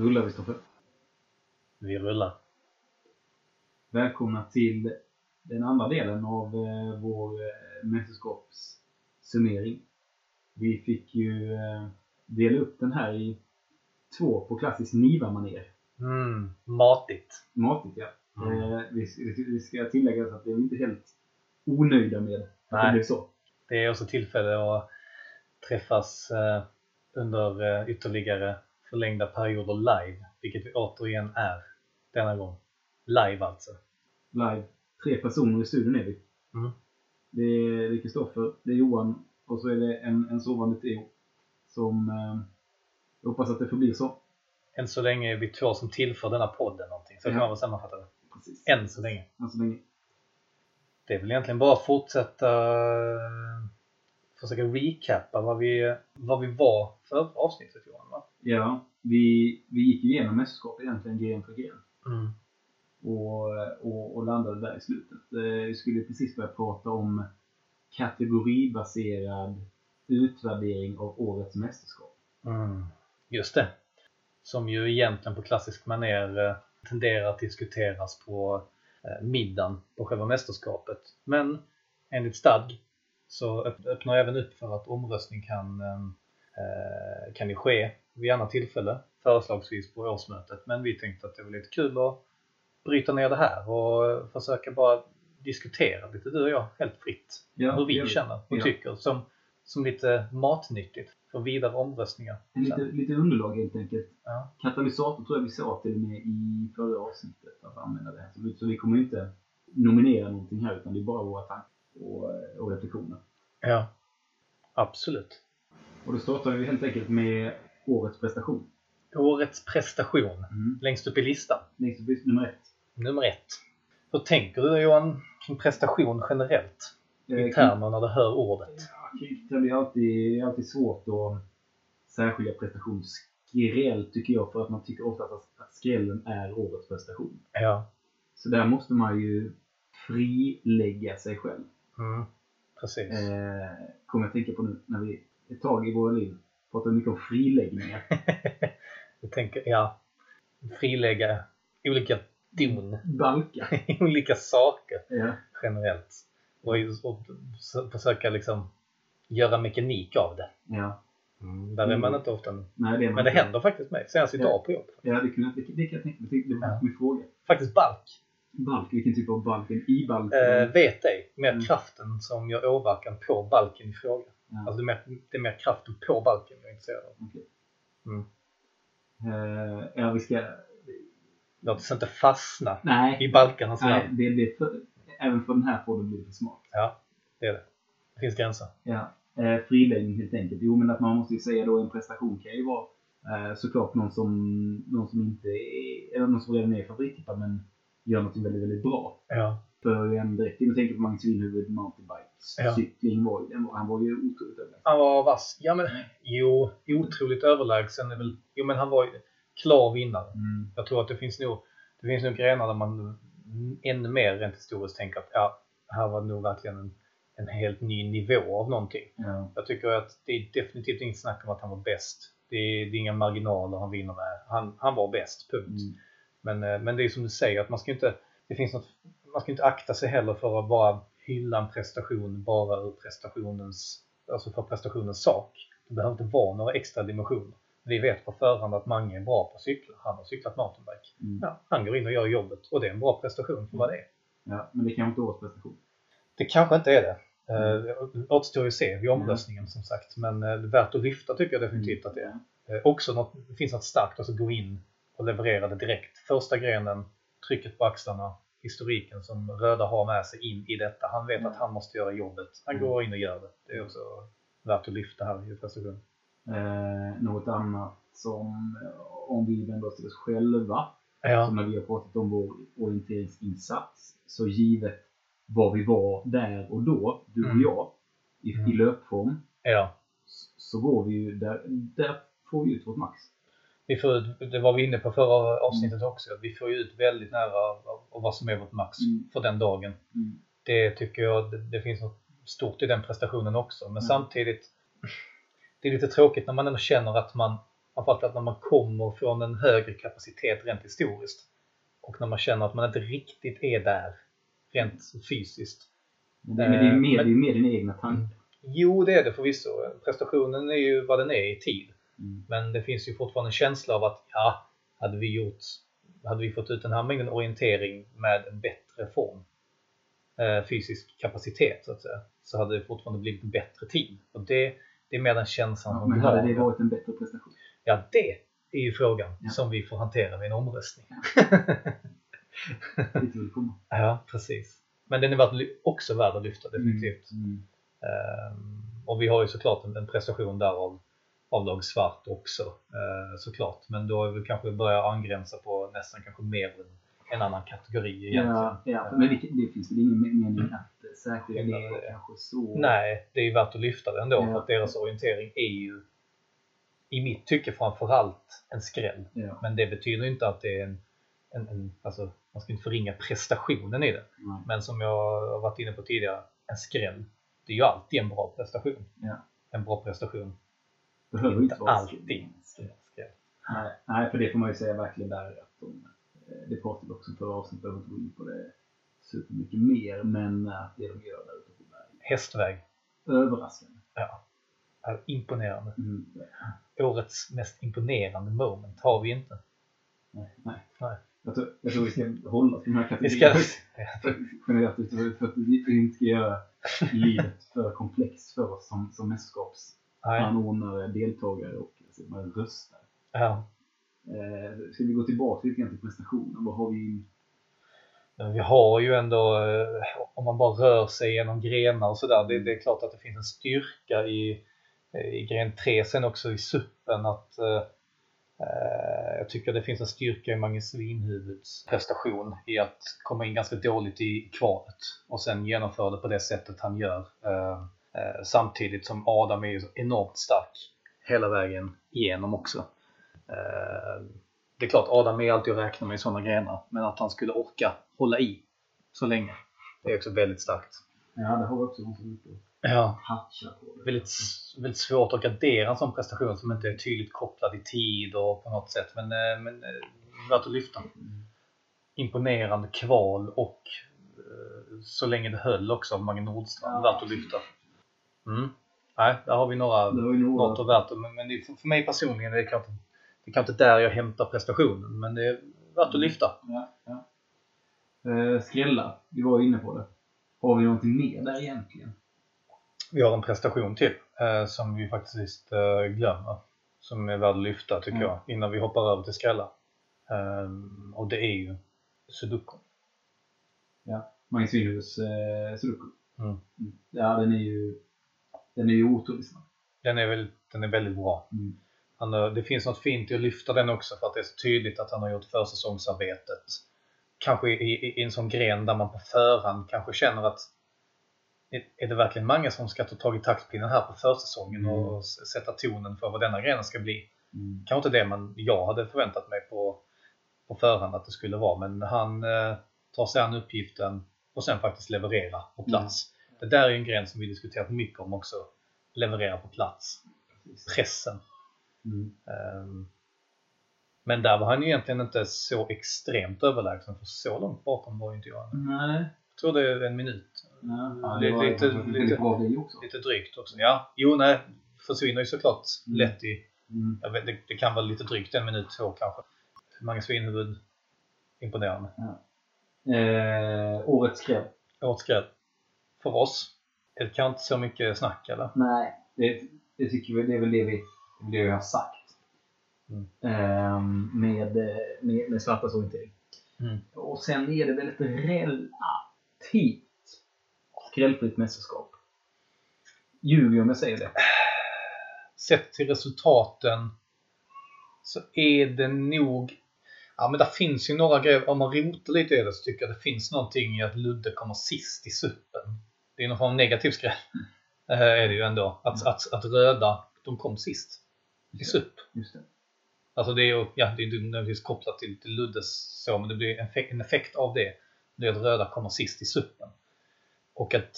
rullar vi Stoffe. Vi rullar. Välkomna till den andra delen av eh, vår eh, mästerskapssummering. Vi fick ju eh, dela upp den här i två på klassisk Niva-manér. Mm, matigt. Matigt ja. Mm. Vi, ska tillägga att vi är inte helt onöjda med att det Nej. blev så. Det är också tillfälle att träffas under ytterligare förlängda perioder live, vilket vi återigen är denna gång. Live alltså. Live. Tre personer i studion är vi. Mm. Det är Kristoffer, det är Johan och så är det en, en sovande Theo. Som eh, jag hoppas att det förblir så. Än så länge är vi två som tillför denna podden någonting. Så Ja. kan man väl sammanfatta det. Precis. Än så länge. Än så länge. Det är väl egentligen bara att fortsätta eh, försöka recappa vad vi, vad vi var för avsnittet Johan va? Ja, vi, vi gick igenom mästerskapet egentligen gren för gren. Mm. Och, och, och landade där i slutet. Eh, Vi skulle precis börja prata om kategoribaserad utvärdering av årets mästerskap. Mm. Just det. Som ju egentligen på klassisk manér eh, tenderar att diskuteras på eh, middagen på själva mästerskapet. Men enligt stadg så öpp- öppnar även upp för att omröstning kan, eh, kan ju ske vid annat tillfälle, förslagsvis på årsmötet. Men vi tänkte att det var lite kul att bryta ner det här och försöka bara diskutera lite du och jag helt fritt Ja, hur vi känner och Ja. tycker som, som lite matnyttigt för vidare omröstningar. Lite, lite underlag helt enkelt. Ja. Katalysator tror jag vi sa till och med i förra avsnittet att använda det här. Så vi, kommer inte nominera någonting här utan det är bara våra tankar och, och reflektioner. ja, absolut. Och då startar vi helt enkelt med årets prestation. Årets prestation, Mm. längst upp i listan, Längst upp är nummer ett. nummer ett. Hur tänker du Johan kring prestation generellt? I Eh, termer när du hör ordet? Ja, Det blir alltid, det är alltid svårt att särskilja prestationsskräll tycker jag för att man tycker ofta att, att skrällen är årets prestation. Ja, Så där måste man ju frilägga sig själv. Mm. precis. Eh, kommer jag tänka på nu när vi ett tag i våra liv pratar mycket om friläggningar. Jag tänker, ja, frilägga olika don, Balka. olika saker Ja. generellt. Och, och försöka liksom göra mekanik av det. ja. Mm, där är man inte ofta. Nej, det Men det händer faktiskt mig, senast idag på jobbet. Ja, det, kunde, det, det kan jag tänka mig. Det var Ja. min fråga. Faktiskt balk. Balk, vilken typ av balk? En i-balk? Eh, vet ej, mer Mm. kraften som gör åverkan på balken i fråga. Ja. Alltså det är, mer, det är mer kraften på balken jag är intresserad av. Okej. Mm. Eh, ja, vi ska... Låt oss inte fastna Nej. i balkarnas Nej, det, det för, även för den här blir det för smart. Ja, det är det. Det finns gränser. Ja. Eh, friläggning helt enkelt. Jo, men att man måste ju säga då en prestation kan ju vara eh, såklart någon som, någon som inte är, eller någon som redan är favorittippad men gör något väldigt, väldigt bra. Ja, För en direkt, jag tänker på Magnus Winhufvud mountainbike. Ja. Cykling var ju, han var ju otroligt överlägsen. han var vass. Ja, men jo, otroligt överlägsen är väl... Jo, men han var ju klar vinnare. Mm. Jag tror att det finns nog, det finns nog grenar där man ännu mer rent historiskt tänker att ja, här var det nog verkligen en, en helt ny nivå av någonting. Ja. Jag tycker att det är definitivt inget snack om att han var bäst. Det är, det är inga marginaler han vinner med. Han, han var bäst, punkt. Mm. Men, eh, men det är som du säger, att man ska inte, det finns något, man ska inte akta sig heller för att bara hylla en prestation bara ur prestationens, alltså för prestationens sak. Det behöver inte vara några extra dimensioner. Vi vet på förhand att Mange är bra på att cykla. Han har cyklat mountainbike. Mm. Ja, han går in och gör jobbet och det är en bra prestation för vad det är. ja, men det kan inte årets prestation. Det kanske inte är det. Uh, det återstår ju att se vid omröstningen som sagt. Men uh, värt att lyfta tycker jag definitivt att det är. Eh, också något, det finns något starkt, alltså gå in och leverera det direkt. Första grenen, trycket på axlarna, historiken som Röda har med sig in i detta. Han vet Mm. att han måste göra jobbet. Han Mm. går in och gör det. Det är också värt att lyfta här i prestation. Eh, något annat som, eh, om vi vänder oss till oss själva, Ja, som när vi har pratat om vår orienteringsinsats, så givet var vi var där och då, du och Mm. jag, i, Mm. i löpform, ja. så går vi ju där, där får vi ut vårt max. Vi får ut, det var vi inne på förra avsnittet också. Vi får ju ut väldigt nära av, vad som är vårt max Mm. för den dagen. Mm. Det tycker jag, det, det finns något stort i den prestationen också. Men Mm. samtidigt, det är lite tråkigt när man ändå känner att man, Framförallt att när man kommer från en högre kapacitet rent historiskt och när man känner att man inte riktigt är där rent fysiskt. Men det, är ju mer, men- det är mer dina egna tankar. Jo, det är det förvisso. Prestationen är ju vad den är i tid. Mm. Men det finns ju fortfarande en känsla av att ja, hade vi gjort hade vi fått ut den här mängden orientering med en bättre form eh, fysisk kapacitet så att säga så hade det fortfarande blivit en bättre tid. Och det, det är mer den känslan Ja, som men hade det varit en bättre prestation? Ja, det är ju frågan Ja. som vi får hantera vid en omröstning. Ja, precis. Men den är också värd att lyfta definitivt. Mm. Ehm, och vi har ju såklart en, en prestation där av, av lag svart också eh, såklart. Men då är vi kanske börjar angränsa på nästan kanske mer en, en annan kategori egentligen. Ja, ja, men det, finns väl ingen mening att särskilja det kanske så. Nej, det är ju värt att lyfta det ändå Ja. för att deras orientering är ju i mitt tycke framförallt en skräll. Ja, Men det betyder inte att det är en, en, en alltså, man ska inte förringa prestationen i det. nej. Men som jag har varit inne på tidigare, en skräll. Det är ju alltid en bra prestation. Ja. En bra prestation. Behöver Inte vara alltid. Nej, nej, för det får man ju säga verkligen där att de, eh, det pratade vi också förra avsnittet, behöver inte gå in på det supermycket mer, men att det de gör där ute på berget, Hästväg. överraskande. Ja. Är imponerande. Mm. Årets mest imponerande moment har vi inte. Nej, nej. Nej. Jag, tror, jag tror vi ska hålla oss till den här Vi kategorin. ska, Generellt för, att vi inte ska göra livet för komplext för oss som, som nej. mästerskapsanordnare, deltagare och alltså, man röstar. Ja. Eh, ska vi gå tillbaka lite grann till prestationen? Vad har vi? Vi har ju ändå, eh, om man bara rör sig genom grenar och sådär, det, det är klart att det finns en styrka i, i gren 3 sen också i suppen att eh, eh, jag tycker det finns en styrka i Magnus Svinhuvuds prestation i att komma in ganska dåligt i kvalet och sen genomföra det på det sättet han gör. Eh, eh, samtidigt som Adam är ju enormt stark hela vägen igenom också. Eh, det är klart, Adam är alltid att räkna med i sådana grenar, men att han skulle orka hålla i så länge, det är också väldigt starkt. Ja, det har vi också är ute Ja, väldigt, väldigt svårt att gradera en sån prestation som inte är tydligt kopplad i tid och på något sätt, men, eh, men eh, värt att lyfta. Mm. Imponerande kval och eh, så länge det höll också av Mange Nordstrand, Ja. värt att lyfta. Mm. Nej, där har vi några några, något och värt men, men det, för mig personligen är det kanske, det kanske inte där jag hämtar prestationen men det är värt att lyfta. Ja, ja. Eh, skrälla, vi var inne på det. Har vi någonting mer där egentligen? Vi har en prestation till eh, som vi faktiskt eh, glömmer som är värd att lyfta tycker Mm. jag innan vi hoppar över till skrälla. Ehm, och det är ju Sudoku. Magnus Winhus eh, Sudoku. Mm. Ja, den är ju den är ju otroligt snabb. Den är, väl, den är väldigt bra. Mm. Han, har- det finns något fint i att lyfta den också för att det är så tydligt att han har gjort försäsongsarbetet. Kanske i, i, i en sån gren där man på förhand kanske känner att är- det verkligen många som ska ta tag i taktpinnen här på försäsongen Mm. och sätta tonen för vad denna grenen ska bli? Mm. Kanske inte det man, jag hade förväntat mig på, på förhand att det skulle vara, men han eh, tar sig an uppgiften och sen faktiskt leverera på plats. Det där är en gren som vi diskuterat mycket om också. Leverera på plats. Pressen. Mm. Ehm, Men där var han ju egentligen inte så extremt överlägsen för så långt bakom var ju inte jag. Nej. Jag tror det är en minut. Ja, ja, Det- var lite- lite, lite, drygt också. Ja, jo nej. Försvinner ju såklart Mm. lätt i, Mm. vet, det, det kan vara lite drygt en minut så kanske. Magnus Svinhuvud. Imponerande. Eh, årets skräll. Årets skräll. För oss. Det kan inte så mycket snack eller? Nej, det, det tycker vi, det är väl det vi, det det vi har sagt. Mm. Ehm, med, med, med svartas orientering. Mm. Och sen är det väl ett relativt skrällfritt mästerskap. Ljuger om jag säger det. Sett till resultaten så är det nog Ja men där finns ju några grejer, om man rotar lite i det så tycker jag det finns någonting i att Ludde kommer sist i suppen. Det är någon form av negativ skräll. Eh, är det ju ändå. Att, att, att röda, de kom sist i. Just det. Alltså det är ju, ja det är inte nödvändigtvis kopplat till, till Luddes så, men det blir en effekt, en effekt av det. Det är att röda kommer sist i suppen. Och att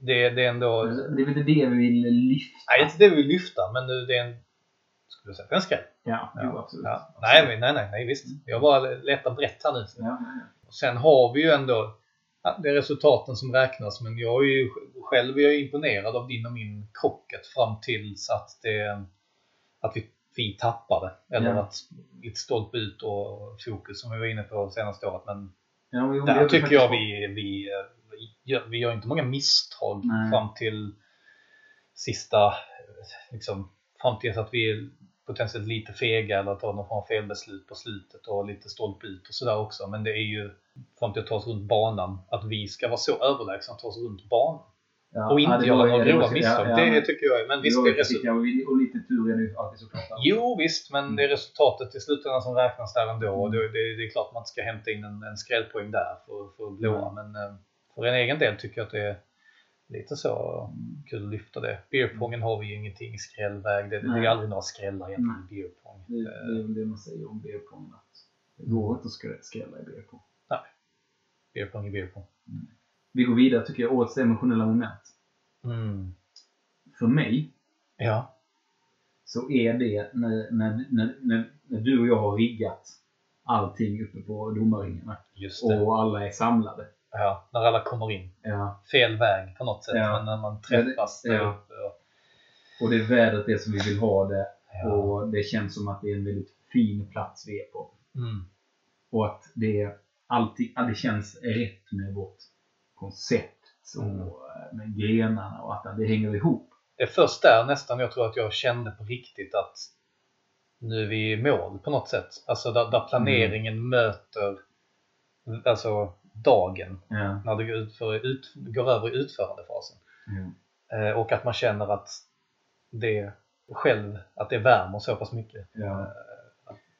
det, det är ändå... Det är väl det vi vill lyfta. Nej, det är inte det vi vill lyfta, men det är en... Skulle jag säga, en skräll. Ja, Ja, jo, absolut. Ja. Nej, nej, nej, nej, visst. Jag bara letar brett här nu. Ja, Sen har vi ju ändå ja, det är resultaten som räknas men jag är ju själv är jag imponerad av din och min krocket fram tills att, det, att vi, vi tappade. Eller Ja. att lite stolpe ut och fokus som vi var inne på senaste året. Men ja, jo, där är tycker jag vi, vi, vi, gör, vi gör inte många misstag Nej. fram till sista, liksom, fram till att vi potentiellt lite fega eller tar någon form av felbeslut på slutet och lite stolpe ut och sådär också. Men det är ju fram till att ta oss runt banan, att vi ska vara så överlägsna att ta oss runt banan. Ja, och inte göra några grova misstag. ja, det tycker jag. Men visst, det är resultat. och lite tur är det ju alltid såklart. Jo visst, men det är resultatet i slutändan som räknas där ändå. Och Mm. det, det, det är klart man inte ska hämta in en, en skrällpoäng där för, för blåa. Mm. Men eh, för en egen del tycker jag att det är lite så kul att lyfta det. Beerpongen har vi ju ingenting i skrällväg. Det, det är Nej. aldrig några skrällar egentligen i beerpong. Det, det är väl det man säger om beerpong. Att det går inte att skrä- skrälla i beerpong. Beerpong är beerpong. Vi går vidare tycker jag. Årets emotionella moment. Mm. För mig Ja, så är det när, när, när, när, när du och jag har riggat allting uppe på domarringarna och alla är samlade. Ja, när alla kommer in. Ja. Fel väg på något sätt. Ja. Men när man träffas Ja, där uppe. Och, Och det är vädret det som vi vill ha det och det känns som att det är en väldigt fin plats vi är på. Mm. Och att det alltid, ja, det känns rätt med vårt koncept och Mm. med grenarna och att det hänger ihop. Det är först där nästan jag tror att jag kände på riktigt att nu är vi i mål på något sätt. Alltså där, där planeringen möter alltså dagen Ja. när du går, ut för, ut, går över i utförandefasen. Eh, och att man känner att det själv, att det värmer så pass mycket. Ja.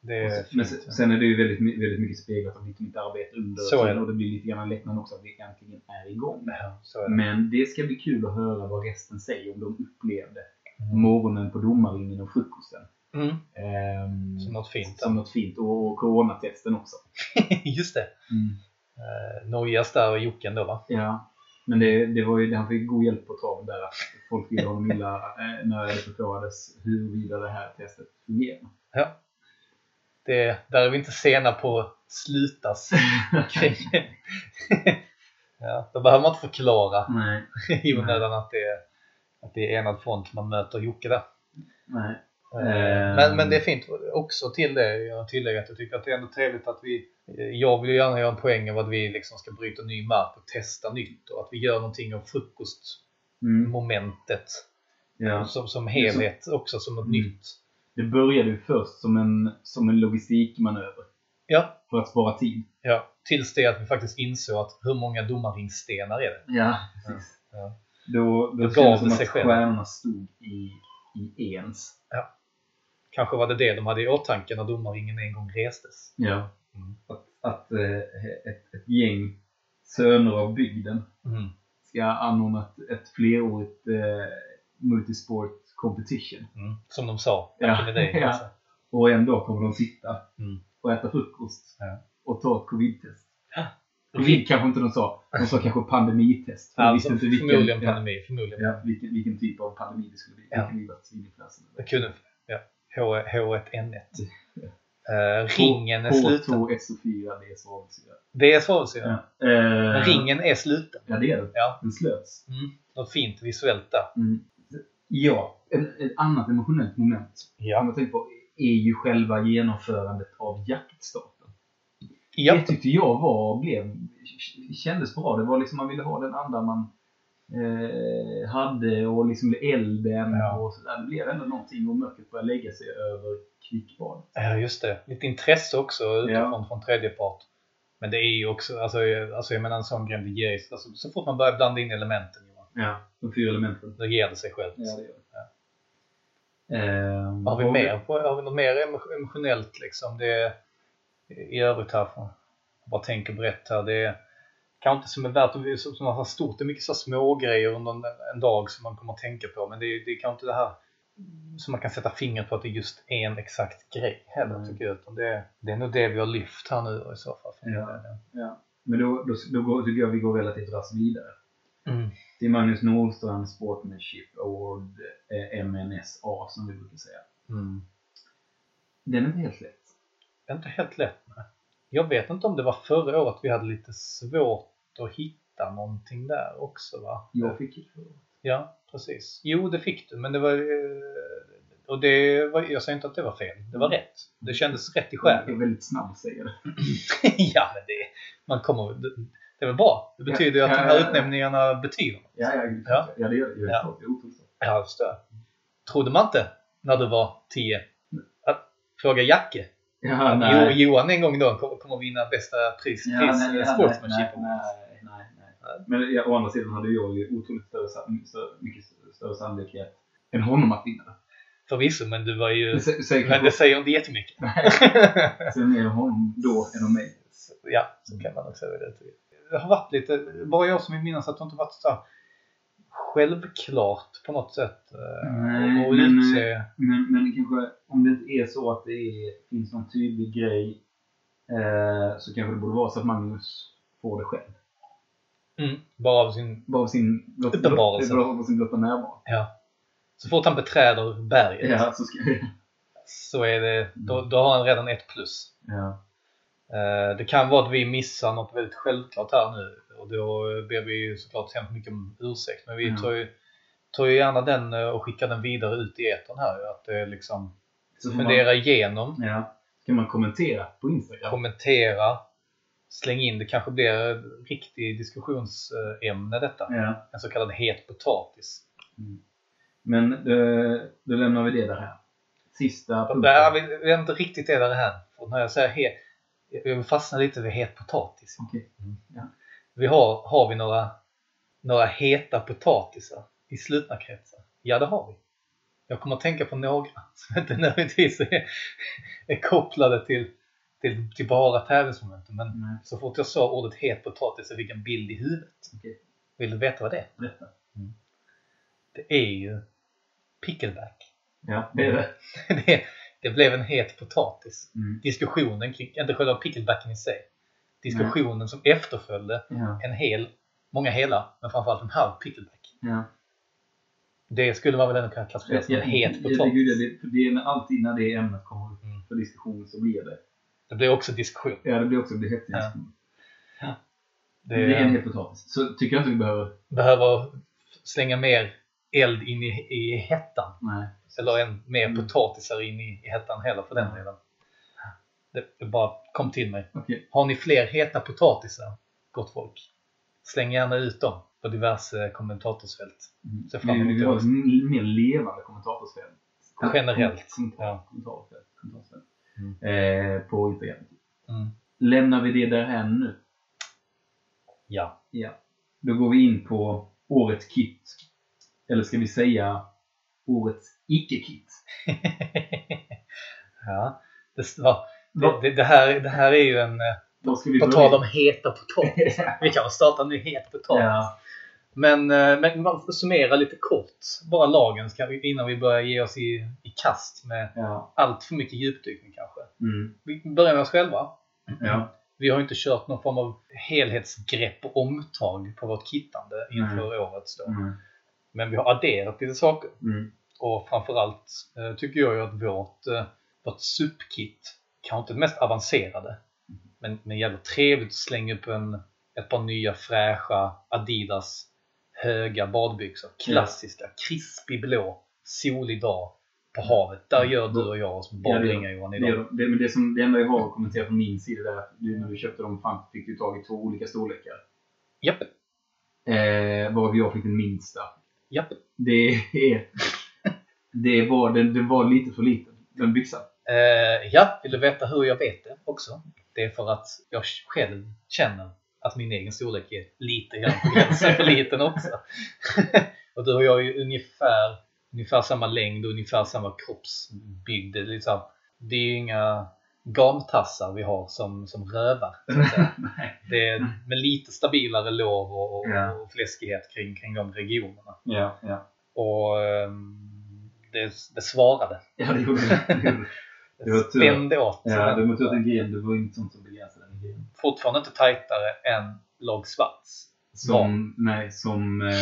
Det är Men sen, sen är det ju väldigt, väldigt mycket speglat av mitt, mitt arbete under Så tiden det. och det blir lite grann lättnad också att vi äntligen är igång. Ja, är det. Men det ska bli kul att höra vad resten säger om de upplevde Mm. morgonen på domarringen och frukosten. Mm. Ehm, Som något fint. som något fint. Och, och coronatesten också. Just det. Eh, Nojas där och Jocken då va? Ja. Men det, det var ju, han fick god hjälp på traven där. Att folk ville honom illa eh, när det förklarades huruvida det här testet fungerar. Ja. Det, där är vi inte sena på att slutas kring. ja, då behöver man inte förklara Nej. i onödan att det, är, att det är enad front man möter Jocke där. Nej. Eh, Men, men det är fint också till det, jag tillägger att jag tycker att det är ändå trevligt att vi Jag vill ju gärna göra en poäng av att vi liksom ska bryta ny mark och testa nytt och att vi gör någonting av frukostmomentet Mm. Som, som helhet också som något Mm. nytt. Det började ju först som en, som en logistikmanöver. Ja, För att spara tid. ja, tills det att vi faktiskt insåg att hur många domarringstenar är det? Ja, precis. Ja. Då, då, Då gav det som att sig själv. stjärnorna stod i, i ens. Kanske var det det de hade i åtanke när domarringen en gång restes. Ja. Mm. Att, att eh, ett, ett gäng söner av bygden Mm. ska anordna ett, ett flerårigt eh, multisport competition. Mm. Som de sa Ja, in day. ja. Alltså. Och en dag kommer de sitta Mm. och äta frukost Ja. och ta ett covid-test. Ja. Covid kanske inte de sa. De sa kanske pandemitest. För Alltså, visste inte förmodligen vilken, ja, pandemi. Förmodligen. ja, vilken, vilken typ av pandemi det skulle bli. Ja. Det kunde, ja. H, H1N1. Uh, ringen är sluten. H2SO4, det är svavelsyra. Det är svavelsyra. Ja. Eh, Men ringen är sluten. Ja, det är det. Ja. Den slöts. Mm. Något fint visuellt där. Mm. Ja, en, ett annat emotionellt moment som Ja. jag tänker på är ju själva genomförandet av jaktstarten. Ja. Det tyckte jag var, blev, kändes bra. Det var liksom man ville ha den andan man eh, hade och liksom elden Ja. och sådär. Det blev ändå någonting och mörkret började lägga sig över kvickbadet. Ja, just det. Lite intresse också utifrån Ja. från tredje part. Men det är ju också, alltså, alltså jag menar en sån grej, det ger, alltså, så fort man börjar blanda in elementen, Ja, de fyra elementen. då ger det sig självt. Ja, det gör det. Ehm, Har vi mer på, har vi något mer emo- emotionellt liksom? Det, I övrigt här, för, jag bara tänker brett här, det är kanske inte som är värt att som, har stort, det är mycket så små grejer under en, en dag som man kommer att tänka på, men det, är- det är kanske inte det här som man kan sätta fingret på att det är just en exakt grej heller Mm. tycker jag, utan det, det är nog det vi har lyft här nu i så fall. Ja. Ja. Men då, då, då går, tycker jag vi går relativt raskt vidare. Mm. Till Magnus Nordstrand Sportsmanship Award eh, MNSA som vi brukar säga. Mm. Den är inte helt lätt. Det är inte helt lätt. Nej. Jag vet inte om det var förra året vi hade lite svårt att hitta någonting där också va? Jag fick ett förut. Ja, precis. Jo, det fick du, men det var... eh, Och det var, jag säger inte att det var fel. Det var rätt. Det kändes rätt i Jag är själen. väldigt snabb att säga det. ja, men det... Man kommer... Det, det är väl bra. Det betyder ju att de här utnämningarna betyder något. Ja, ja, Ja. ja. det gör det. Ja. Ja, jag förstår. Trodde man inte när du var 10 att fråga Jacke? Ja, Jo, nej. Johan en gång då kommer, kommer vinna bästa pris, Ja, pris nej, ja, sportsmanship nej, nej, nej, nej. Men ja, å andra sidan hade jag ju otroligt större, mycket större sannolikhet än honom att vinna. Förvisso, men du var ju... Det sä- säger Men det säger inte jättemycket. Nej, ser mer om honom då än om mig. Ja, så kan man också säga det. Det har varit lite, bara jag som vill minnas att det inte varit så självklart på något sätt. eh, Nej, men, utse. Men, men kanske om det inte är så att det är, finns någon tydlig grej eh, så kanske det borde vara så att Magnus får det själv. Mm, bara av sin... Bara av sin Uppenbarelse. Bara av sin blotta närvaro. Ja. Så fort han beträder berget Ja, så ska så är det, då, då har han redan ett plus. ja. Eh, Det kan vara att vi missar något väldigt självklart här nu och då ber vi ju såklart hemskt mycket om ursäkt. Men vi Mm. tar, ju, tar ju gärna den eh, och skickar den vidare ut i etern här. Att det är liksom Så får man, fundera igenom, ja. Ska man kommentera på Instagram? kommentera, släng in. Det kanske blir ett riktigt diskussionsämne detta. Ja. En så kallad het potatis. Men eh, då lämnar vi det där här. Sista punkten. Vi vi är inte riktigt det där här. Och när jag säger het, jag vill fastna lite vid het potatis. Okej. Vi har, har vi några, några heta potatisar i slutna kretsar? Ja, det har vi. Jag kommer att tänka på några som inte nödvändigtvis är, är kopplade till, till, till bara tävlingsmomenten. Men Nej, så fort jag sa ordet het potatis så fick jag en bild i huvudet. okej. Vill du veta vad det är? Berätta. Det är ju pickleback. Ja, det är det. Det, det blev en het potatis. Mm. Diskussionen kring, inte själva picklebacken i sig. Diskussionen som efterföljde Ja. en hel, många hela, men framförallt en halv pickleback. Ja. Det skulle man väl ändå kunna klassificera som en het potatis. det, för det är när- alltid när det ämnet kommer upp Mm. för diskussion så blir det. Det blir också diskussion. Ja, det blir också det blir häftig Ja. diskussion. Det, Det är en het potatis. Så tycker jag inte vi behöver... behöver slänga mer eld in i, i hettan. Nej. Eller en mer Mm. potatisar in i, i hettan heller för den delen. Det, det bara kom till mig. Okej. Har ni fler heta potatisar, gott folk? Släng gärna ut dem på diverse kommentatorsfält. Mm. Ser fram emot det mer levande kommentatorsfält. Generellt. Ja. kommentarsfält. kommentarsfält. Mm. Eh, på Instagram. Mm. Lämnar vi det där här nu? Ja. Ja. Då går vi in på årets kit. Eller ska vi säga årets icke-kit? ja. Det, va, det, det, här, det här är ju en... eh, På tal om heta potatis. Vi kan starta en ny het potatis. Ja. Men, eh, men summera lite kort, bara lagen vi, innan vi börjar ge oss i, i kast med Ja. allt för mycket djupdykning kanske. Mm. Vi börjar med oss själva. Ja. Vi har inte kört någon form av helhetsgrepp och omtag på vårt kittande inför årets då. Mm. Men vi har adderat lite saker. Mm. Och framförallt eh, tycker jag ju att vårt, eh, vårt SUP-kit, kanske inte det mest avancerade, men, men jävligt trevligt att slänga upp en, ett par nya fräscha Adidas höga badbyxor. Klassiska, krispig blå, solig dag på havet. Där gör du och jag oss badringar Johan idag. det, men det, som, det enda jag har att kommentera från min sida är att du, när du köpte dem fan, fick du tag i två olika storlekar. Japp, Eh, varav jag fick den minsta. Japp. Det är... Det var, det, det var lite för liten, den byxan. Eh, ja, vill du veta hur jag vet det också? Det är för att jag själv känner att min egen storlek är lite grann på gränsen för liten också. och du och jag är ju ungefär, ungefär samma längd och ungefär samma kroppsbygd. Det är, liksom, det är ju inga gamtassar vi har som, som rövar. Det är med lite stabilare lov och, och, Ja. och fläskighet kring, kring de regionerna. Ja, ja. Och ehm, det, det svarade. Ja, det gjorde det. det. var tur. spände åt. Ja, det var tur att den grejen, det var inget sånt som begränsade den grejen. fortfarande inte tajtare än lag Svarts. Som, nej, som, eh,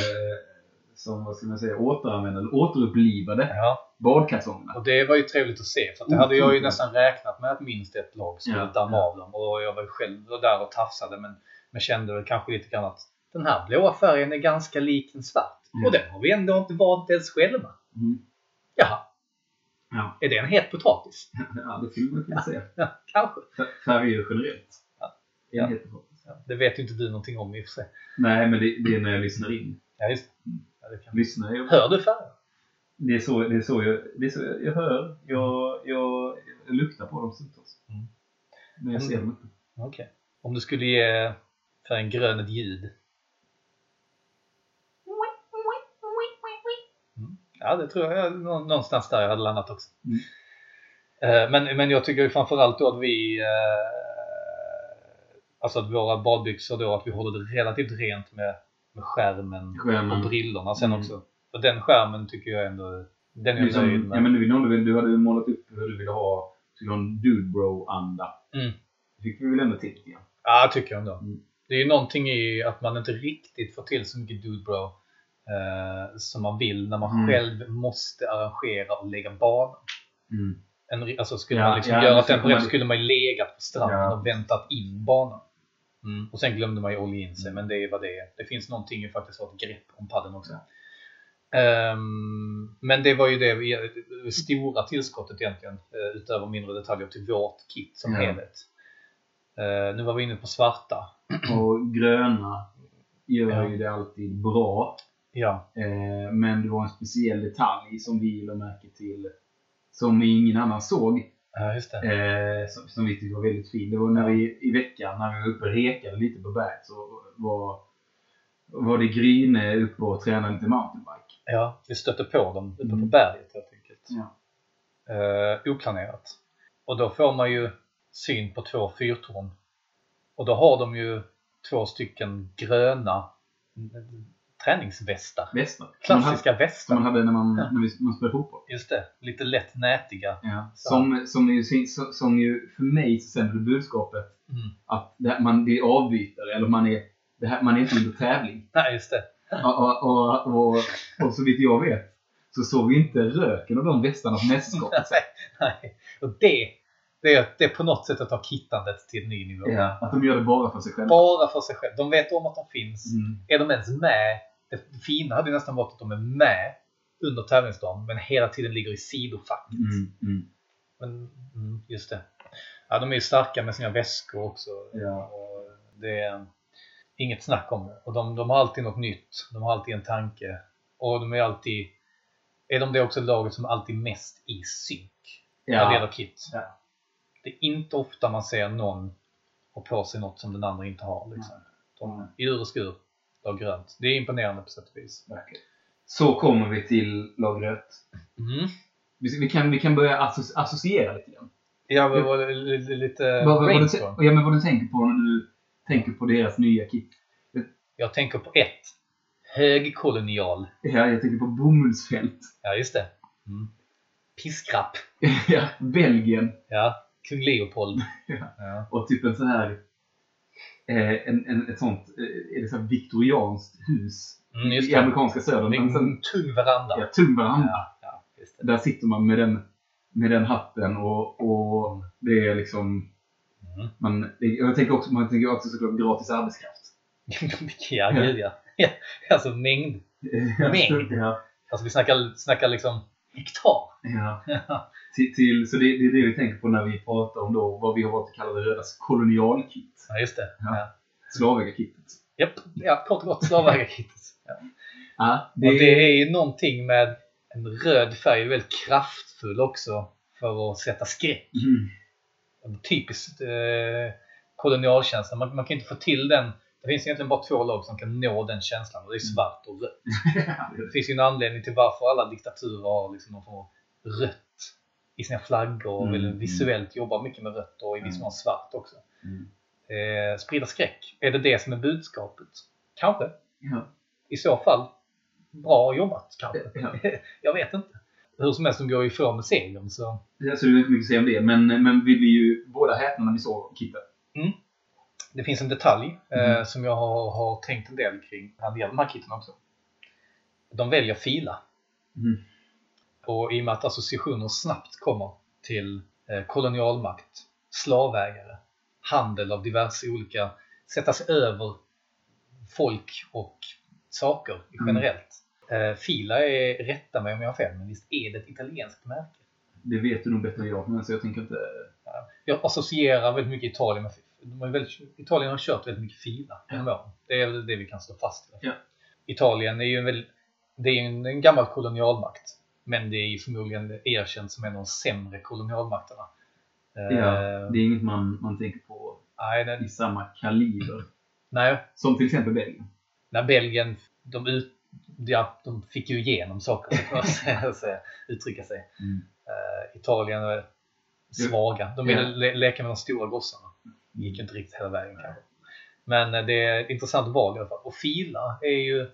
som, vad ska man säga, återanvände eller återupplivade Ja, badkalsongerna. Och det var ju trevligt att se. För det hade jag ju nästan räknat med att minst ett lag skulle Ja, damma ja. av dem. Och jag var ju själv där och tafsade men, men kände väl kanske lite grann att den här blåa färgen är ganska lik en svart. Ja. Och den har vi ändå inte valt ens själva. Mm. Jaha, Ja. är det en het potatis? ja, det skulle man kunna säga. Ja, kanske. Färger generellt. Ja. Det vet ju inte du någonting om i och för sig. Nej, men det, det är när jag lyssnar in. Ja, just det. Ja, det kan... Lyssnar jag, Hör du färger? Det, är så, det, är så jag, det är så jag, jag hör. Jag, jag, jag luktar på dem stundtals. Mm. Men jag ser dem inte. Okej. Om du skulle ge färgen grön ett ljud? Mm. Ja, det tror jag nå- någonstans där jag hade landat också. Mm. Eh, Men, men jag tycker ju framförallt då att vi eh, Alltså att våra badbyxor då, att vi håller det relativt rent med, med skärmen Skärmen. och brillorna sen Mm. också. För den skärmen tycker jag ändå, den är jag Liksom, nöjd med. ja, men nu vi, du hade målat upp hur du ville ha, en dude bro-anda. Mm. Det fick vi väl ändå till grann. Ja, tycker jag ändå. Mm. Det är ju någonting i att man inte riktigt får till så mycket dude bro eh, som man vill när man Mm. själv måste arrangera och lägga banan. Mm. En, alltså skulle Ja, man liksom ja, göra ska komma- på skulle man ju legat på stranden Ja. och väntat in banan. Mm. Och sen glömde man ju olja in sig, Mm. men det är vad det är. Det finns någonting ju faktiskt att ha ett grepp om padden också. Ehm, men det var ju det, det stora tillskottet egentligen, eh, utöver mindre detaljer till vårt kit som Ja. helhet. Eh, nu var vi inne på svarta. Och gröna gör Ja. ju det alltid bra. Ja, Eh, men det var en speciell detalj som vi lade märke till som ingen annan såg. ja just det. Som, som vi tyckte var väldigt fin. Det var när vi i veckan när vi var uppe och rekade lite på berget så var, var det Gryne uppe och tränade lite mountainbike. Ja, vi stötte på dem uppe på Mm. berget helt enkelt. Ja. Eh, oplanerat. Och då får man ju syn på två fyrtorn. Och då har de ju två stycken gröna mm, träningsvästar. Västar. Klassiska Som västar. man hade när man, Ja. när vi, man spelade fotboll. Just det, lite lätt nätiga. Ja. Som, som, ju, som, som ju för mig sänder budskapet Mm. att det, här- man, är avbytare eller man är, det här, man är inte under tävling. Nej, just det. Och, och, och, och, så vitt jag vet så såg vi inte röken av de västarna på mästerskapet. Nej, nej. Och det, det, är, det är på något sätt att ta kittandet till en ny nivå. Ja, att de gör det bara för sig själva. Bara för sig själv. De vet om att de finns. Mm. Är de ens med? Det fina hade nästan varit att de är med under tävlingsdagen men hela tiden ligger i sidofacket. Mm. Mm. Men, mm, just det. Ja, de är ju starka med sina väskor också. Ja. Och det är inget snack om det. Och de, de har alltid något nytt. De har alltid en tanke. Och de är alltid... Är de det också laget som alltid mest i synk? När det gäller kit. Ja. Det är inte ofta man ser någon ha på sig något som den andra inte har. Liksom. De, I ur och skur. Lag grönt. Det är imponerande på sätt och vis. Verkligen. Så kommer vi till lag rött. Mm. Vi, vi, kan, vi kan börja asso- associera lite grann. Ja, li- lite Vad, vad, vad, du, ja, men vad du tänker på när du tänker på deras nya kit. Jag tänker på ett. Högkolonial. Ja, jag tänker på bomullsfält. Ja, just det. Mm. Piskrapp. ja, Belgien. Ja, kung Leopold. Ja. Ja. Och typ en sån här... Eh, en, en, ett sånt eh, är det så här viktorianskt hus Mm, i amerikanska södern. Men sen, en tung veranda. ja, tung veranda. Ja, ja, just det. Där sitter man med den, med den hatten och, och det är liksom... Mm. Jag tänker också, man tänker också såklart gratis arbetskraft. ja, gud ja. ja. Alltså mängd. Mängd. Ja, Alltså vi snackar, snackar liksom hektar. ja. till, till, så det, det är det vi tänker på när vi pratar om då vad vi har valt att kalla det rödas kolonialkit. Ja, just det. Ja. Ja. Slavägarkittet. Japp, ja, kort och gott slavägarkittet. Ja. Ja, Det... Och det är ju någonting med en röd färg, väldigt kraftfull också för att sätta skräck. Mm. Typiskt eh, kolonialkänsla. Man, man kan inte få till den. Det finns egentligen bara två lag som kan nå den känslan och det är svart och rött. Det finns ju en anledning till varför alla diktaturer har liksom någon form av rött i sina flaggor och Mm, vill mm. visuellt jobba mycket med rött och i viss Mm. mån svart också. Mm. Eh, sprida skräck. Är det det som är budskapet? Kanske. Ja. I så fall, bra jobbat kanske. Ja. Jag vet inte. Hur som helst, de går ju ifrån med segern så Ja, Så det är inte mycket att säga om det. Men, men vi blir ju båda häpna när vi såg kittet. det finns en detalj eh, Mm. som jag har, har tänkt en del kring när det gäller de här kitten också. De väljer fila. Mm. Och i och med att associationer snabbt kommer till eh, kolonialmakt, slavägare, handel av diverse olika, sätta sig över folk och saker Mm. generellt. Eh, Fila är, rätta mig om jag har fel, men visst är det ett italienskt märke? Det vet du nog bättre än jag, men så jag tänker inte... Jag associerar väldigt mycket Italien med de har väldigt, Italien har kört väldigt mycket Fila genom åren. Det är väl det vi kan slå fast. Ja. Italien är ju en, väldigt, det är en, en gammal kolonialmakt. Men det är ju förmodligen erkänt som en av de sämre kolonialmakterna. Eh, Ja, det är inget man, man tänker på nej, det, i samma kaliber. nej, Som till exempel Belgien. när Belgien, de, ut, ja, de fick ju igenom saker, säga, uttrycka sig. Mm. Eh, Italien är svaga. De ville le leka med de stora gossarna. Gick inte riktigt hela vägen kanske. Men eh, det är ett intressant val i alla fall. Och Fila är ju...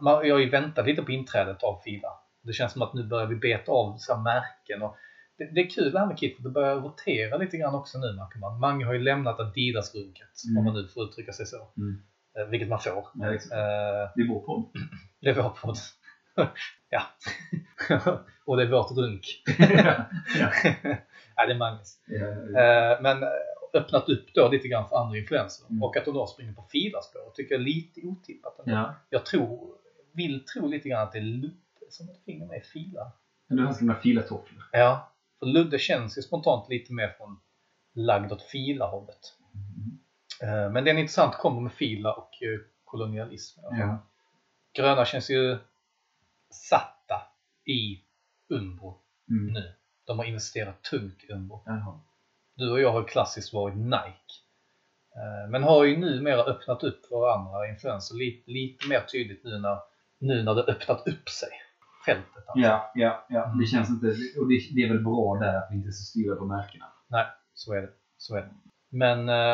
Man, jag har ju väntat lite på inträdet av Fila. Det känns som att nu börjar vi beta av så här märken. Och det, det är kul det här med Kit, för det börjar rotera lite grann också nu märker man. Många har ju lämnat Adidas-runket, Mm. om man nu får uttrycka sig så. Mm. Eh, vilket man får. Ja. Eh, Det är vår podd. det är vår podd. ja. och det är vårt runk. ja. ja, det är Magnus. Ja, Eh, men öppnat upp då lite grann för andra influenser. Mm. Och att de då springer på filaspår tycker jag är lite otippat. ja. Jag tror, vill tro lite grann att det är Ludde som ett finger med i fila. Men du har skrivit filatofflor. Ja, för Ludde känns ju spontant lite mer från lagd åt fila-hållet. Eh, Men det är en intressant kombo med fila och eh, kolonialism. Ja. Gröna känns ju satta i Umbro Mm. nu. De har investerat tungt i Umbro. Jaha. Du och jag har klassiskt varit Nike. Eh, Men har ju numera öppnat upp för andra influenser lite, lite mer tydligt nu när, nu när det öppnat upp sig. Fältet alltså. Ja, ja, ja. Mm. Det känns inte... Och det, det är väl bra där att vi inte är så styra på märkena. Nej, så är det. Så är det. Men eh,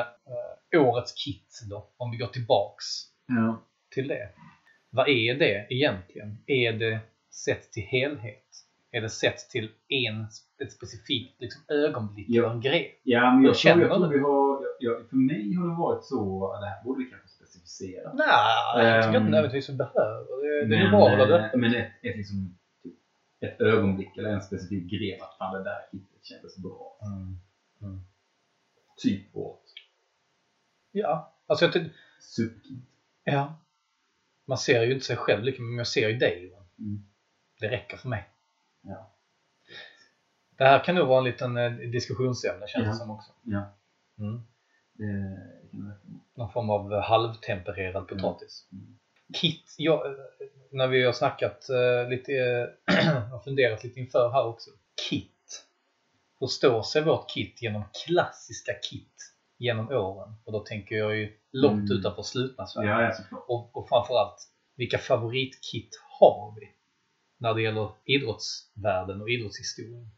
eh, årets kit då, om vi går tillbaks Ja. till det. Vad är det egentligen? Är det sett till helhet? Är det sett till en, ett specifikt liksom, ögonblick Ja. eller en grej? Ja, men jag tror, jag tror vi har... Jag, för mig har det varit så... Det här borde vi kanske specificera. Nej, jag tycker Ehm, inte nödvändigtvis vi behöver. Det, är bra hålla det eh. Men ett, ett, liksom, typ, ett ögonblick eller en specifik grej att fan det där hittet kändes bra. Mm. Mm. Typ vårt Ja, alltså jag tycker... superkit. Ja. Man ser ju inte sig själv lika men jag ser ju dig. Mm. Det räcker för mig. Ja. Det här kan nog vara en liten eh, diskussionsämne känns Ja. det som också. Ja. Mm. Det. Någon form av eh, halvtempererad potatis. Mm. Kit, jag, eh, när vi har snackat eh, lite, har funderat lite inför här också. Kit. Hur står sig vårt kit genom klassiska kit genom åren? Och då tänker jag ju långt Mm. utanför slutna Sverige. Ja. Och, och framförallt, vilka favoritkit har vi? När det gäller idrottsvärlden och idrottshistorien.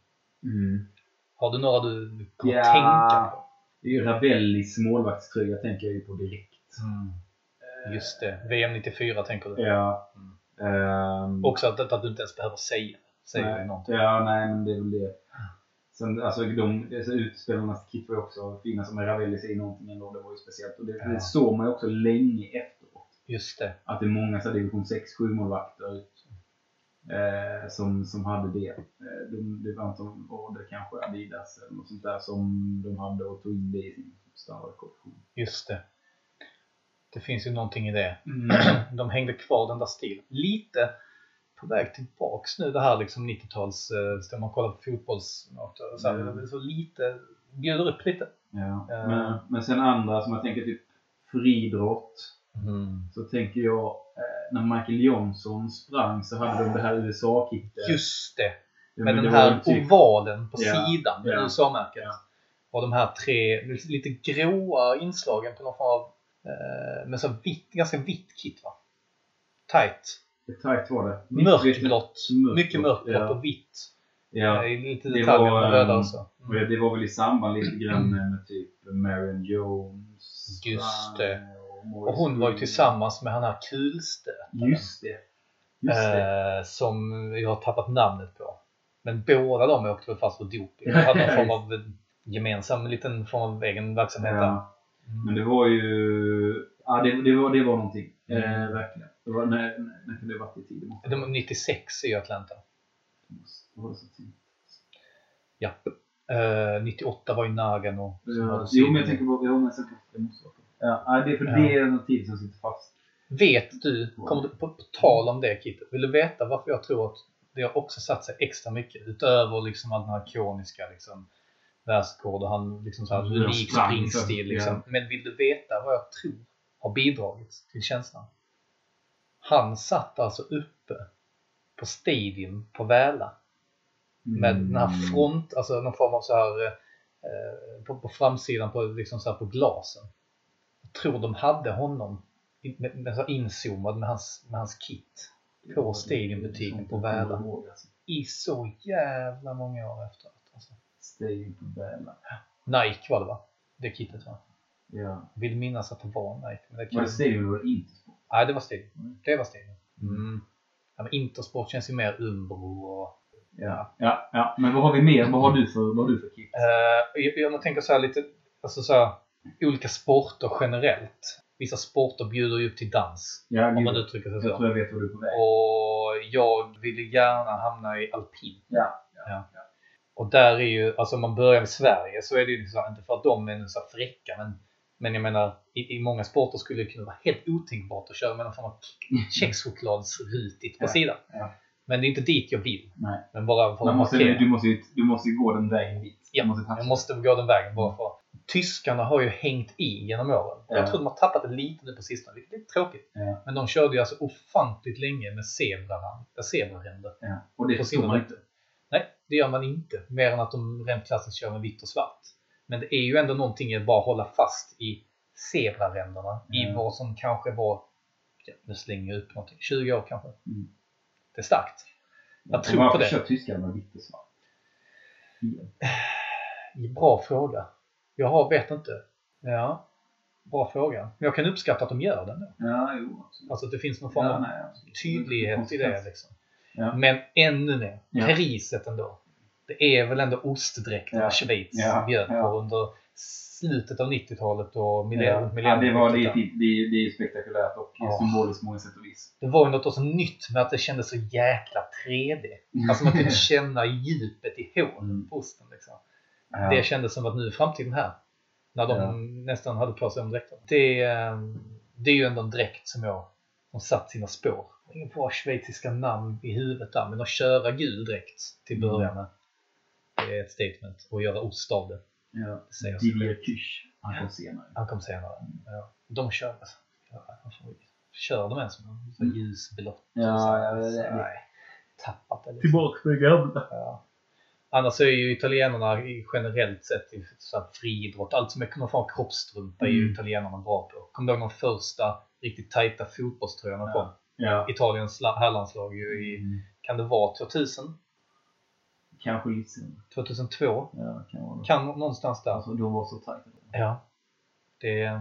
Mm. Har du några du kommer Ja. tänka på? Det är ju Ravellis målvaktströja tänker jag ju på direkt. Just det, VM 94 tänker du? Ja. Mm. Ehm, Också att, att du inte ens behöver säga Säger nej. någonting. Ja, nej men det är väl det. Sen, alltså de, alltså, utspelarnas kit var ju också fina som Ravelli säger någonting ändå. Det var ju speciellt. Och det, Ja. det såg man ju också länge efteråt. Just det. Att det är många så här division 6-7 målvakter eh, som, som hade det. Eh, de, det var inte var det kanske Adidas eller något sånt där som de hade och tog in det i sin standardkollektion. Just det. Det finns ju någonting i det. Mm. De hängde kvar den där stilen. Lite på väg tillbaks nu det här liksom 90-tals, eh, man kollar på fotbolls... Så, här, Mm. så lite, bjuder upp lite. Ja. Eh. Men, men sen andra som jag tänker typ friidrott. Så tänker jag eh, när Michael Johnson sprang så hade de det här USA-kittet. Just det. Ja, Med den här typ- ovalen på Ja, sidan med ja, USA-märket. ja. Och de här tre lite gråa inslagen på någon form av eh, med så vitt, ganska vitt kit va? Tight. Tajt var det? Mörkblått. Mörkblått, Mycket mörkblått ja. och vitt. Ja. Eh, Lite Det detaljer var, med röda ehm, och så. Och det var väl i samband lite grann med, typ Marion Jones. Just det. Och, Och hon var ju tillsammans med han här kulstötaren. Just det. Just det. Eh, som jag har tappat namnet på. Men båda de åkte väl fast för doping. De hade någon form av gemensam liten form av egen verksamhet där. Ja. Mm. Men det var ju... Ja, det, det, var, det var någonting. Mm. Eh, verkligen. Det var, när, när, kunde det ha varit i tid? Det måste De 96 i Atlanta. måste det så tidigt. Japp. Eh, 98 var ju Nagano. Ja, jo, men jag tänker på... Jo, men så det måste vara Ja, det är för Ja. det är en tid som sitter fast. Vet du, kommer du på, på tal om det Kit, vill du veta varför jag tror att det har också satt sig extra mycket utöver liksom all den här ikoniska liksom, världsrekord och han liksom så här unik springstil liksom. Men vill du veta vad jag tror har bidragit till känslan? Han satt alltså uppe på Stadium på Väla med den här front, alltså någon form av så här eh, på, på framsidan på, liksom så här på glasen. Jag tror de hade honom i- med, med inzoomad med hans, med hans kit på Stadiumbutiken på Väla i så jävla många år efteråt. Alltså. Stadium på Väla. Nike var det va? Det kitet va? Ja. Vill minnas att det var Nike. Men det Var det Stadium eller Intersport? Nej, det var Stadium. Mm. Det var Stadium. Mm. Ja, men Intersport känns ju mer Umbro och Ja. ja. Ja, men vad har vi mer? Vad har du för, vad har du för kit? Eh, jag, jag tänker så här lite, alltså så här, olika sporter generellt. Vissa sporter bjuder ju upp till dans, Ja, om man uttrycker sig Jag så. tror jag vet var du är på väg. Och jag ville gärna hamna i alpin. Ja. Ja. Och där är ju, alltså om man börjar med Sverige så är det ju liksom, inte för att de är så fräcka, men, men jag menar i, i många sporter skulle det kunna vara helt otänkbart att köra med någon form av kexchokladsrutigt på Ja, sidan. ja. Men det är inte dit jag vill. Nej. Men bara för att måste, markera. du, måste, du måste gå den vägen dit. Ja, Du måste. Jag måste gå den vägen bara för Tyskarna har ju hängt i genom åren. Ja. Jag tror de har tappat det lite nu på sistone, vilket är lite tråkigt. Ja. Men de körde ju alltså ofantligt länge med äh, zebraränder. Ja. Och det förstår man inte. Nej, det gör man inte. Mer än att de rent klassiskt kör med vitt och svart. Men det är ju ändå någonting att bara hålla fast i zebraränderna i Ja. vad som kanske var, ja, nu slänger jag upp någonting, 20 år kanske. Mm. Det är starkt. Jag tror Varför på det. kör tyskarna med vitt och svart? Bra fråga. Jag har, vet inte. Ja, bra fråga. Men jag kan uppskatta att de gör den. då. Ja, jo. absolut. Alltså att det finns någon form Ja, av nej, absolut. tydlighet i det. Liksom. Ja. Men ännu mer, Ja. priset ändå. Det är väl ändå ostdräkten Ja. Schweiz Ja. bjöd på Ja. under slutet av 90-talet och Ja. millennium. Ja, det, var, det, det, är, det är spektakulärt och Ja. symboliskt på många sätt och vis. Det var ju något så nytt med att det kändes så jäkla 3D. Alltså man kunde känna djupet i hålen Mm. på osten. Liksom. Ja. Det kändes som att nu är framtiden här. När de Ja. nästan hade på sig de dräkterna. Det, eh, det är ju ändå en dräkt som jag som satt sina spår. Ingen bra schweiziska namn i huvudet där, men att köra gul dräkt till Mm. början med. Det är ett statement. Och göra ost av det. Ja. det Didier. Kysch. Han kom senare. Han kom senare. Ja. De kör, alltså, ja, kör de ens med så Mm. ljusblått? Ja, så. ja, det- det- Nej, tappat det. Liksom. med gamla. Ja. Annars är ju italienarna generellt sett i så här friidrott, allt som är form av kroppstrumpa är ju Mm. italienarna bra på. Kommer du ihåg de första riktigt tajta fotbollströjorna Ja. kom? Ja. Italiens la- herrlandslag ju i, Mm. kan det vara 2000? Kanske lite senare. 2002? Ja, kan vara det. Kan någonstans där. Alltså, de var så tajta. Ja. Det,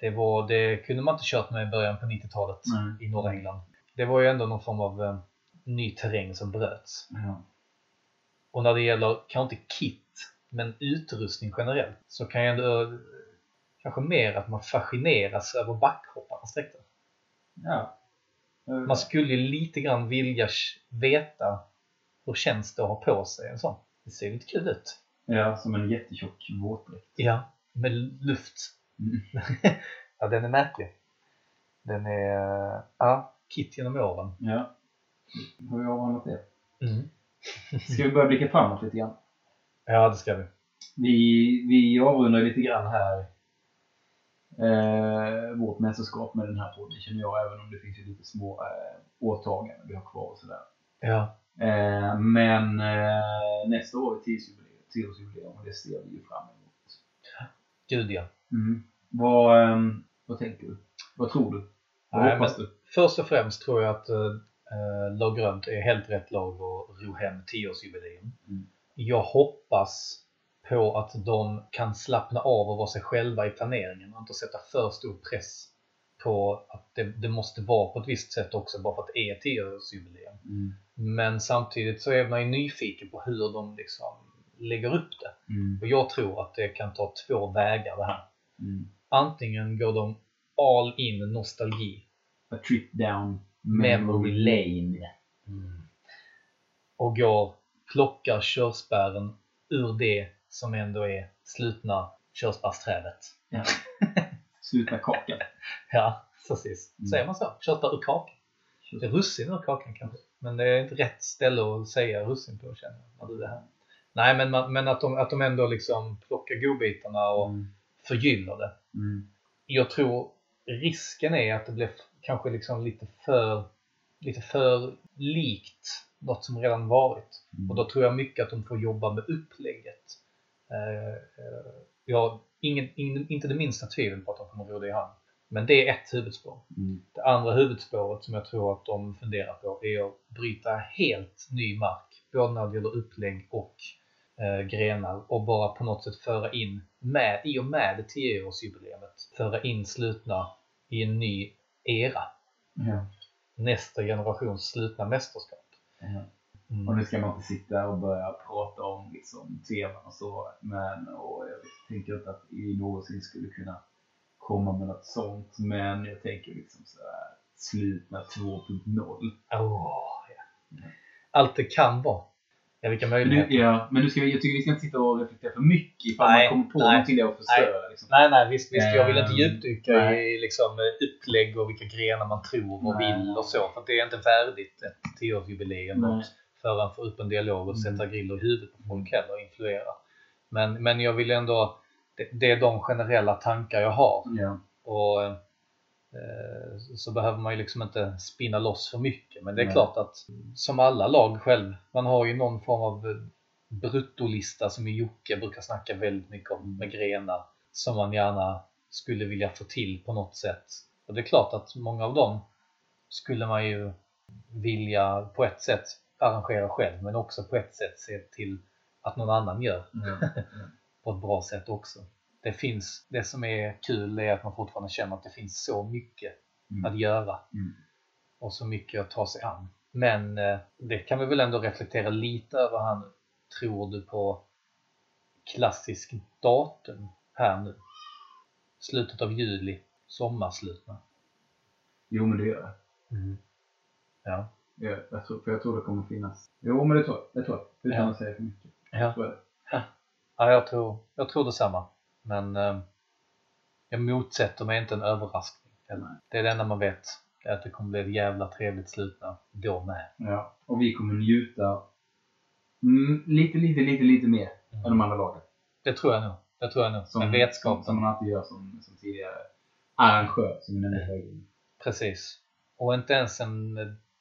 det, var, det kunde man inte kört med i början på 90-talet Nej. i norra England. Det var ju ändå någon form av eh, ny terräng som bröts. Ja. Och när det gäller, kanske inte kit, men utrustning generellt, så kan jag ändå eh, kanske mer att man fascineras över backhopparnas dräkter. ja. Man skulle ju lite grann vilja veta hur känns det att ha på sig en sån. Det ser lite kul ut. ja, som en jättetjock våtdräkt. Ja, med luft. Mm. ja, den är märklig. Den är, ja, kit genom åren. Ja. Har vi avhandlat det? Mm. Ska vi börja blicka framåt lite grann? Ja, det ska vi. Vi, vi avrundar lite grann här eh, vårt mästerskap med den här podden känner jag, även om det finns ju lite små eh, åtaganden vi har kvar och sådär. Ja, Eh, men eh, nästa år är tioårsjubileum, tioårsjubileum och det ser vi ju fram emot. gud ja. Mm. Vad, ehm, vad tänker du? Vad tror du? Vad Nej, hoppas du? Först och främst tror jag att äh, lag grönt är helt rätt lag att ro hem 10-årsjubileum. Mm. Jag hoppas på att de kan slappna av och vara sig själva i planeringen och inte sätta för stor press på att det, det måste vara på ett visst sätt också bara för att det är 10-årsjubileum. Mm. Men samtidigt så är man ju nyfiken på hur de liksom lägger upp det. Mm. Och jag tror att det kan ta två vägar det här. Mm. Antingen går de all in nostalgi A trip down Memory lane. Mm. och går, plockar körsbären ur det som ändå är slutna körsbärsträdet. Ja. Sluta kakan. Ja, precis. Mm. Säger man så? Körsbär ur? Det är russin ur kakan kanske. Men det är inte rätt ställe att säga russin på känner jag. När du är här. Nej, men, man, men att, de, att de ändå liksom plockar godbitarna och Mm. förgyller det. Mm. Jag tror risken är att det blir kanske liksom lite för, lite för likt något som redan varit. Mm. Och då tror jag mycket att de får jobba med upplägget. Eh, eh, jag ingen, ingen, inte det minsta tvivel på att de kommer ro det i hamn. Men det är ett huvudspår. Mm. Det andra huvudspåret som jag tror att de funderar på är att bryta helt ny mark. Både när det gäller upplägg och eh, grenar och bara på något sätt föra in, med, i och med det 10-årsjubileumet, föra in slutna i en ny era. Ja. Nästa generations slutna mästerskap. Ja. Mm. Och nu ska man inte sitta och börja prata om liksom, teman och så. Men och jag tänker inte att vi någonsin skulle kunna komma med något sånt. Men jag tänker liksom så här slutna 2.0. Åh, ja. Allt det kan vara. Ja, vilka Men möjligheter. nu, ja, men nu ska vi, jag tycker vi ska inte sitta och reflektera för mycket ifall Nej, man kommer på nej, någonting och förstöra. Liksom. Nej, nej, visst, visst. Jag vill inte Ehm, djupdyka nej. i liksom, eh, upplägg och vilka grenar man tror och Nej. vill och så. För att det är inte värdigt ett tioårsjubileum. Att föra få upp en dialog och Mm. sätta griller i huvudet på folk heller och influera. Men, men jag vill ändå, det, det är de generella tankar jag har. Ja. Och eh, så behöver man ju liksom inte spinna loss för mycket. Men det är Nej. klart att som alla lag själv, man har ju någon form av eh, bruttolista som Jocke brukar snacka väldigt mycket om med grenar som man gärna skulle vilja få till på något sätt. Och det är klart att många av dem skulle man ju vilja på ett sätt arrangera själv men också på ett sätt se till att någon annan gör Ja. på ett bra sätt också. Det, finns, det som är kul är att man fortfarande känner att det finns så mycket Mm. att göra Mm. och så mycket att ta sig an. Men eh, det kan vi väl ändå reflektera lite över här nu. Tror du på klassisk datum här nu? Slutet av juli, sommarslutna. Jo, men det gör jag. Ja. Ja, jag tror, för jag tror det kommer finnas. Jo, men det tror jag. Det tror jag. Utan Ja. att säga för mycket. Ja. Tror jag det. Ja, jag tror, jag tror detsamma. Men eh, jag motsätter mig inte en överraskning. Nej. Det är det enda man vet. Är att det kommer bli ett jävla trevligt slutna då med. Ja. Och vi kommer njuta mm, lite, lite, lite, lite mer än de andra lagen. Det tror jag nog. Det tror jag nog. Som, Med som, vetskapen. som man alltid gör som, som tidigare arrangör, som vi nämnde gången. Precis. Och inte ens en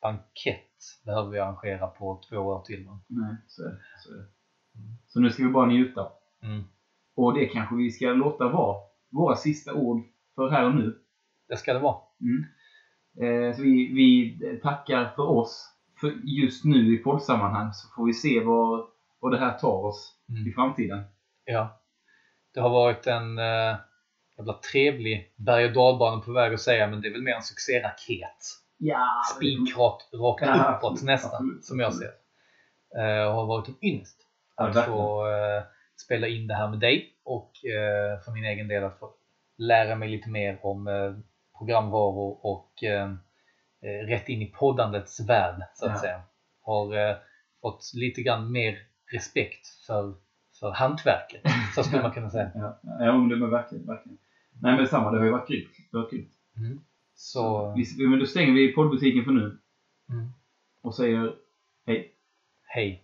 bankett behöver vi arrangera på två år till. va? Nej, så är det. Så, är det. Mm. så nu ska vi bara njuta. Mm. Och det kanske vi ska låta vara våra sista ord för här och nu. Det ska det vara. Mm. Eh, så vi, vi tackar för oss för just nu i poddsammanhang så får vi se vad, vad det här tar oss Mm. i framtiden. Ja. Det har varit en eh, jävla trevlig berg och dalbana på väg att säga, men det är väl mer en succéraket. Ja, Spikrakt rakt Ja, uppåt nästan, absolut, som jag ser det. Eh, har varit en ynnest Ja, att få eh, spela in det här med dig och eh, för min egen del att få lära mig lite mer om eh, programvaror och rätt in i poddandets värld så att Ja. säga. Har fått lite grann mer respekt för, för hantverket, så skulle man kunna säga. Ja, ja men det var verkligen, verkligen. Nej men detsamma, det har ju varit grymt. Det har varit grymt. Så, Vi, men då stänger vi poddbutiken för nu mm, och säger hej. hej!